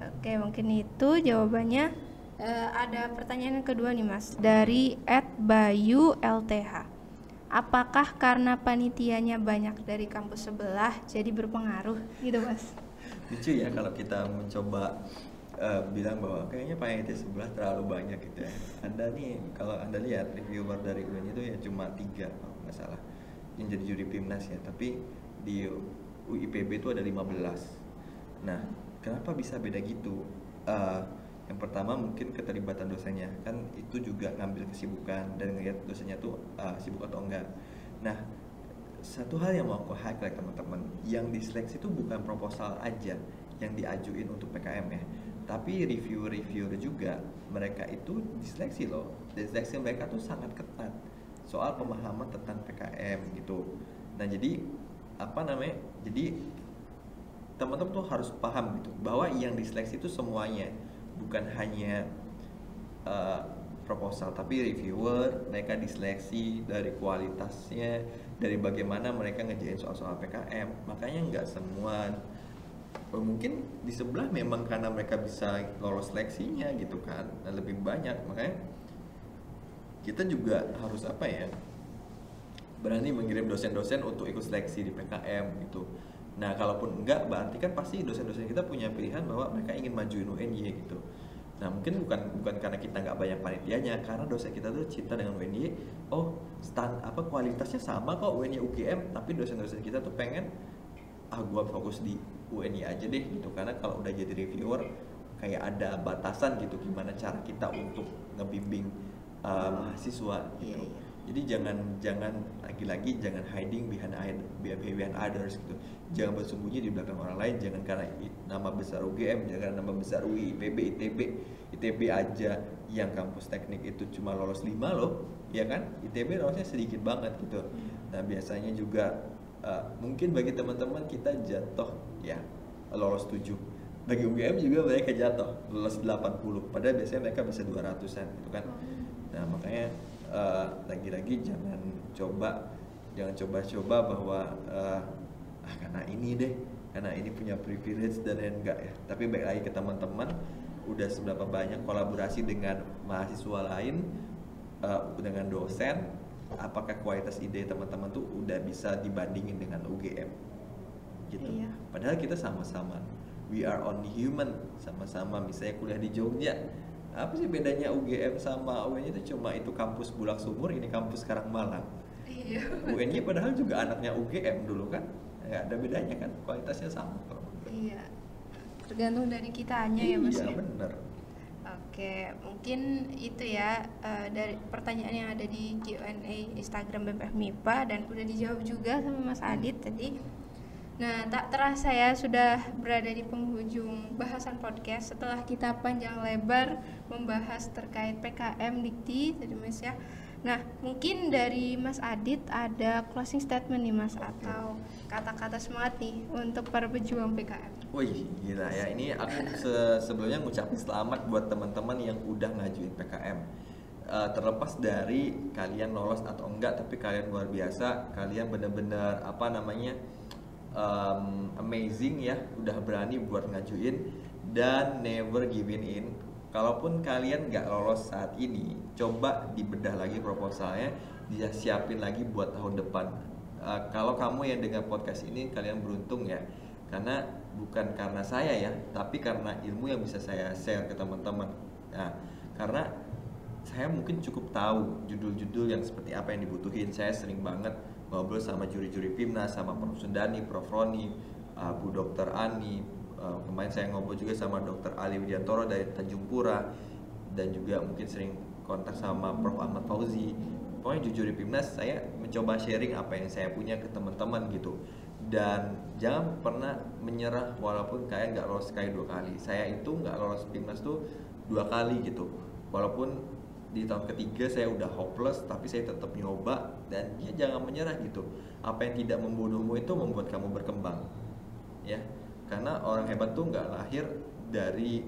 Oke, mungkin itu jawabannya. Eh, ada pertanyaan yang kedua nih Mas dari Bayu LTH. Apakah karena panitianya banyak dari kampus sebelah jadi berpengaruh gitu Mas? Lucu ya kalau kita mencoba eh, bilang bahwa kayaknya panitia sebelah terlalu banyak gitu ya. Anda nih kalau anda lihat reviewer dari UNY itu ya cuma tiga kalau nggak salah yang jadi juri Pimnas ya. Tapi di UIPB itu ada 15 Nah, kenapa bisa beda gitu? Eh, yang pertama mungkin keterlibatan dosennya kan itu juga ngambil kesibukan dan ngeliat dosennya tuh eh, sibuk atau enggak. Nah, satu hal yang mau aku highlight teman-teman, yang diseleksi itu bukan proposal aja yang diajuin untuk PKM ya, tapi reviewer-reviewer juga mereka itu diseleksi loh. Dan seleksi mereka tuh sangat ketat soal pemahaman tentang PKM gitu. Nah jadi apa namanya? Jadi teman-teman tuh harus paham gitu bahwa yang diseleksi itu semuanya bukan hanya uh, proposal tapi reviewer mereka diseleksi dari kualitasnya dari bagaimana mereka ngejain soal-soal PKM makanya nggak semua oh, mungkin di sebelah memang karena mereka bisa lolos seleksinya gitu kan dan lebih banyak makanya kita juga harus apa ya berani mengirim dosen-dosen untuk ikut seleksi di PKM gitu. Nah, kalaupun enggak, berarti kan pasti dosen-dosen kita punya pilihan bahwa mereka ingin majuin UNY gitu. Nah, mungkin bukan bukan karena kita nggak banyak panitianya, karena dosen kita tuh cinta dengan UNY. Oh, stand apa kualitasnya sama kok UNY UGM, tapi dosen-dosen kita tuh pengen ah gua fokus di UNY aja deh gitu. Karena kalau udah jadi reviewer kayak ada batasan gitu gimana cara kita untuk ngebimbing uh, mahasiswa gitu. Iya, iya. Jadi jangan jangan lagi-lagi jangan hiding behind behind others gitu. Jangan bersembunyi di belakang orang lain. Jangan karena nama besar UGM, jangan karena nama besar UI, IPB, ITB, ITB aja yang kampus teknik itu cuma lolos 5 loh, ya kan? ITB lolosnya sedikit banget gitu. Nah biasanya juga uh, mungkin bagi teman-teman kita jatuh ya lolos 7 bagi UGM juga mereka jatuh lolos 80 padahal biasanya mereka bisa 200an gitu kan nah makanya eh, lagi-lagi jangan coba jangan coba-coba bahwa eh, ah karena ini deh karena ini punya privilege dan lain enggak ya. Tapi baik lagi ke teman-teman udah seberapa banyak kolaborasi dengan mahasiswa lain eh, dengan dosen apakah kualitas ide teman-teman tuh udah bisa dibandingin dengan UGM gitu. Iya. padahal kita sama-sama we are only human sama-sama. Misalnya kuliah di Jogja apa sih bedanya UGM sama UNY itu cuma itu kampus Bulak Sumur ini kampus Karang Malang Iya. UNY padahal juga anaknya UGM dulu kan ya ada bedanya kan kualitasnya sama. Iya. Tergantung dari kitanya ya Mas. iya ya? bener Oke, mungkin itu ya eh, dari pertanyaan yang ada di Q&A Instagram BPF MIPA dan udah dijawab juga sama Mas Adit tadi. Nah, tak terasa ya sudah berada di penghujung bahasan podcast. Setelah kita panjang lebar membahas terkait PKM Dikti tadi Mas ya. Nah, mungkin dari Mas Adit ada closing statement nih Mas atau kata-kata semangat nih untuk para pejuang PKM. Wih gila ya. Ini aku se- sebelumnya ngucapin selamat buat teman-teman yang udah ngajuin PKM Eh, terlepas dari kalian lolos atau enggak tapi kalian luar biasa. Kalian bener-bener apa namanya um, amazing ya udah berani buat ngajuin dan never giving in. Kalaupun kalian nggak lolos saat ini coba dibedah lagi proposalnya dia siapin lagi buat tahun depan. Eh, kalau kamu yang dengar podcast ini kalian beruntung ya. Karena bukan karena saya ya tapi karena ilmu yang bisa saya share ke teman-teman. Nah karena saya mungkin cukup tahu judul-judul yang seperti apa yang dibutuhin. Saya sering banget ngobrol sama juri-juri Pimnas sama Prof. Sundani, Prof. Roni, uh, Bu Dokter Ani uh, kemarin saya ngobrol juga sama Dokter Ali Widiantoro dari Tanjung Pura dan juga mungkin sering kontak sama Prof. Ahmad Fauzi. Pokoknya jujur di Pimnas saya mencoba sharing apa yang saya punya ke teman-teman gitu. Dan jangan pernah menyerah walaupun kalian nggak lolos sekali dua kali. Saya itu nggak lolos Pimnas tuh dua kali gitu. Walaupun di tahun ketiga saya udah hopeless tapi saya tetap nyoba dan ya jangan menyerah gitu. Apa yang tidak membunuhmu itu membuat kamu berkembang ya. Karena orang hebat tuh nggak lahir dari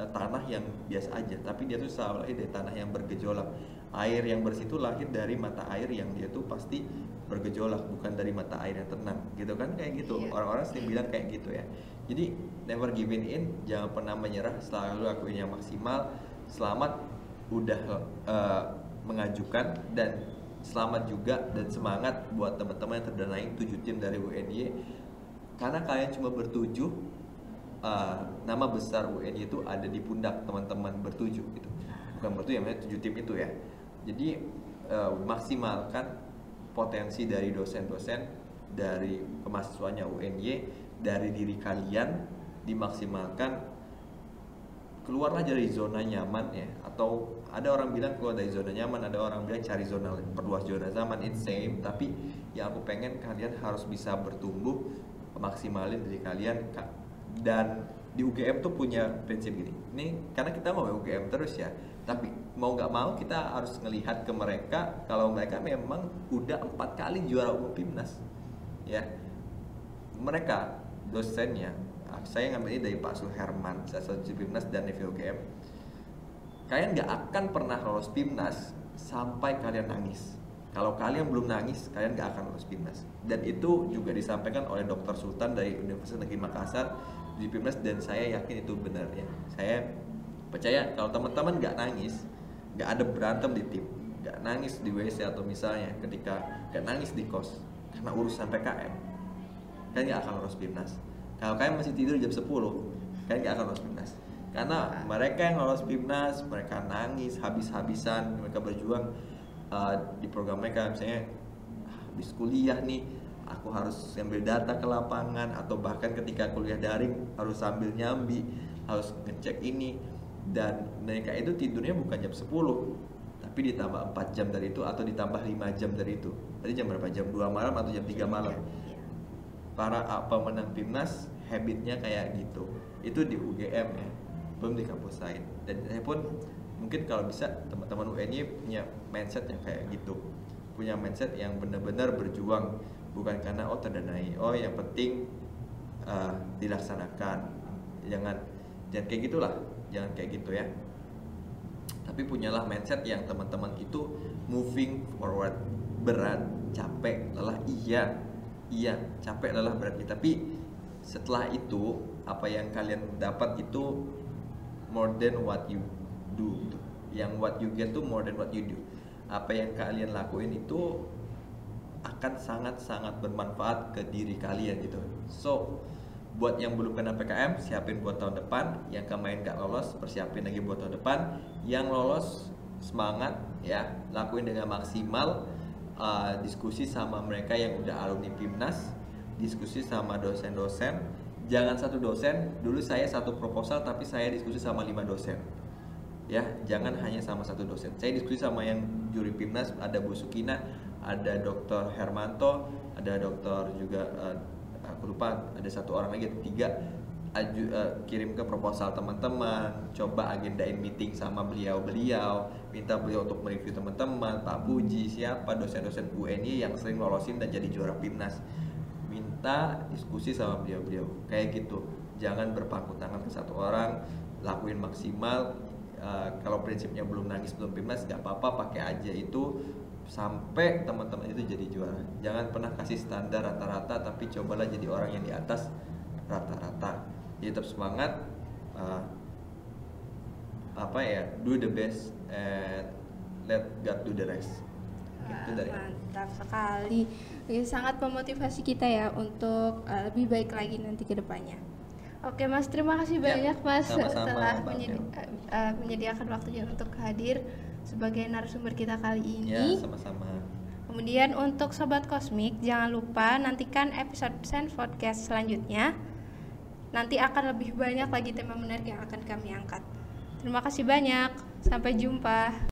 eh, tanah yang biasa aja tapi dia tuh selalu lahir dari tanah yang bergejolak. Air yang bersih itu lahir dari mata air yang dia tuh pasti bergejolak bukan dari mata air yang tenang gitu kan? Kayak gitu. Iya. orang-orang sering bilang kayak gitu ya. Jadi never giving in jangan pernah menyerah selalu lakuin yang maksimal. Selamat udah eh, mengajukan dan selamat juga dan semangat buat teman-teman yang terdanai tujuh tim dari UNY karena kalian cuma bertujuh eh, nama besar UNY itu ada di pundak teman-teman bertujuh gitu. Bukan bertujuh ya maksudnya tujuh tim itu ya. Jadi eh, maksimalkan potensi dari dosen-dosen dari kemahasiswanya UNY dari diri kalian dimaksimalkan keluarlah dari zona nyaman ya. Atau ada orang bilang keluar dari zona nyaman ada orang bilang cari zona perluas zona zaman it's same tapi yang aku pengen kalian harus bisa bertumbuh maksimalin diri kalian Ka- dan di UGM tuh punya prinsip gini ini karena kita mau UGM terus ya tapi mau nggak mau kita harus ngelihat ke mereka kalau mereka memang udah empat kali juara umum Pimnas ya mereka dosennya saya ngambil ini dari Pak Suherman juri Pimnas dan Nevi UGM kalian nggak akan pernah lolos Pimnas sampai kalian nangis. Kalau kalian belum nangis kalian nggak akan lolos Pimnas dan itu juga disampaikan oleh Dr. Sultan dari Universitas Negeri Makassar di Pimnas dan saya yakin itu benar ya saya percaya kalau teman-teman nggak nangis nggak ada berantem di tim nggak nangis di WC atau misalnya ketika nggak nangis di kos karena urusan PKM kalian nggak akan lolos Pimnas kalau kalian masih tidur jam 10 kalian nggak akan lolos Pimnas. Karena mereka yang lolos Pimnas mereka nangis habis-habisan mereka berjuang uh, di program mereka. Misalnya habis kuliah nih aku harus ambil data ke lapangan atau bahkan ketika kuliah daring harus sambil nyambi harus ngecek ini. Dan mereka itu tidurnya bukan jam 10 tapi ditambah 4 jam dari itu atau ditambah 5 jam dari itu. Tadi jam berapa? Jam 2 malam atau jam 3 malam. Para pemenang Pimnas habitnya kayak gitu. Itu di UGM ya belum di kampus lain. Dan saya pun mungkin kalau bisa teman-teman UNY punya mindset yang kayak gitu. Punya mindset yang benar-benar berjuang bukan karena oh terdanai. Oh yang penting uh, dilaksanakan. Jangan jangan kayak gitulah. Jangan kayak gitu ya. Tapi punyalah mindset yang teman-teman itu moving forward. Berat capek lelah iya iya capek lelah berat iya. tapi setelah itu apa yang kalian dapat itu more than what you do. Yang what you get tuh more than what you do. Apa yang kalian lakuin itu akan sangat-sangat bermanfaat ke diri kalian gitu. So, buat yang belum kena PKM siapin buat tahun depan. Yang kemarin gak lolos persiapin lagi buat tahun depan. Yang lolos semangat ya. Lakuin dengan maksimal uh, diskusi sama mereka yang udah alumni PIMNAS diskusi sama dosen-dosen jangan satu dosen dulu saya satu proposal tapi saya diskusi sama lima dosen ya jangan hanya sama satu dosen saya diskusi sama yang juri PIMNAS ada Bu Sukina ada Dr. Hermanto ada Dr. juga uh, aku lupa ada satu orang lagi tiga aju, uh, kirim ke proposal teman-teman coba agendain meeting sama beliau-beliau minta beliau untuk mereview teman-teman Pak Puji siapa dosen-dosen UNY yang sering lolosin dan jadi juara PIMNAS minta diskusi sama beliau-beliau kayak gitu jangan berpangku tangan ke satu orang lakuin maksimal uh, kalau prinsipnya belum nangis belum PIMNAS nggak apa-apa pakai aja itu sampai teman-teman itu jadi juara. Jangan pernah kasih standar rata-rata, tapi cobalah jadi orang yang di atas rata-rata. Jadi tetap semangat. Uh, apa ya? Do the best and let God do the rest. Wah, dari mantap sekali. Ini sangat memotivasi kita ya untuk uh, lebih baik lagi nanti ke depannya. Oke Mas, terima kasih ya, banyak Mas sama-sama, telah menyedi uh, menyediakan waktunya untuk hadir sebagai narasumber kita kali ini. Ya, sama-sama. Kemudian untuk sobat kosmik, jangan lupa nantikan episode Sense Podcast selanjutnya. Nanti akan lebih banyak lagi tema menarik yang akan kami angkat. Terima kasih banyak. Sampai jumpa.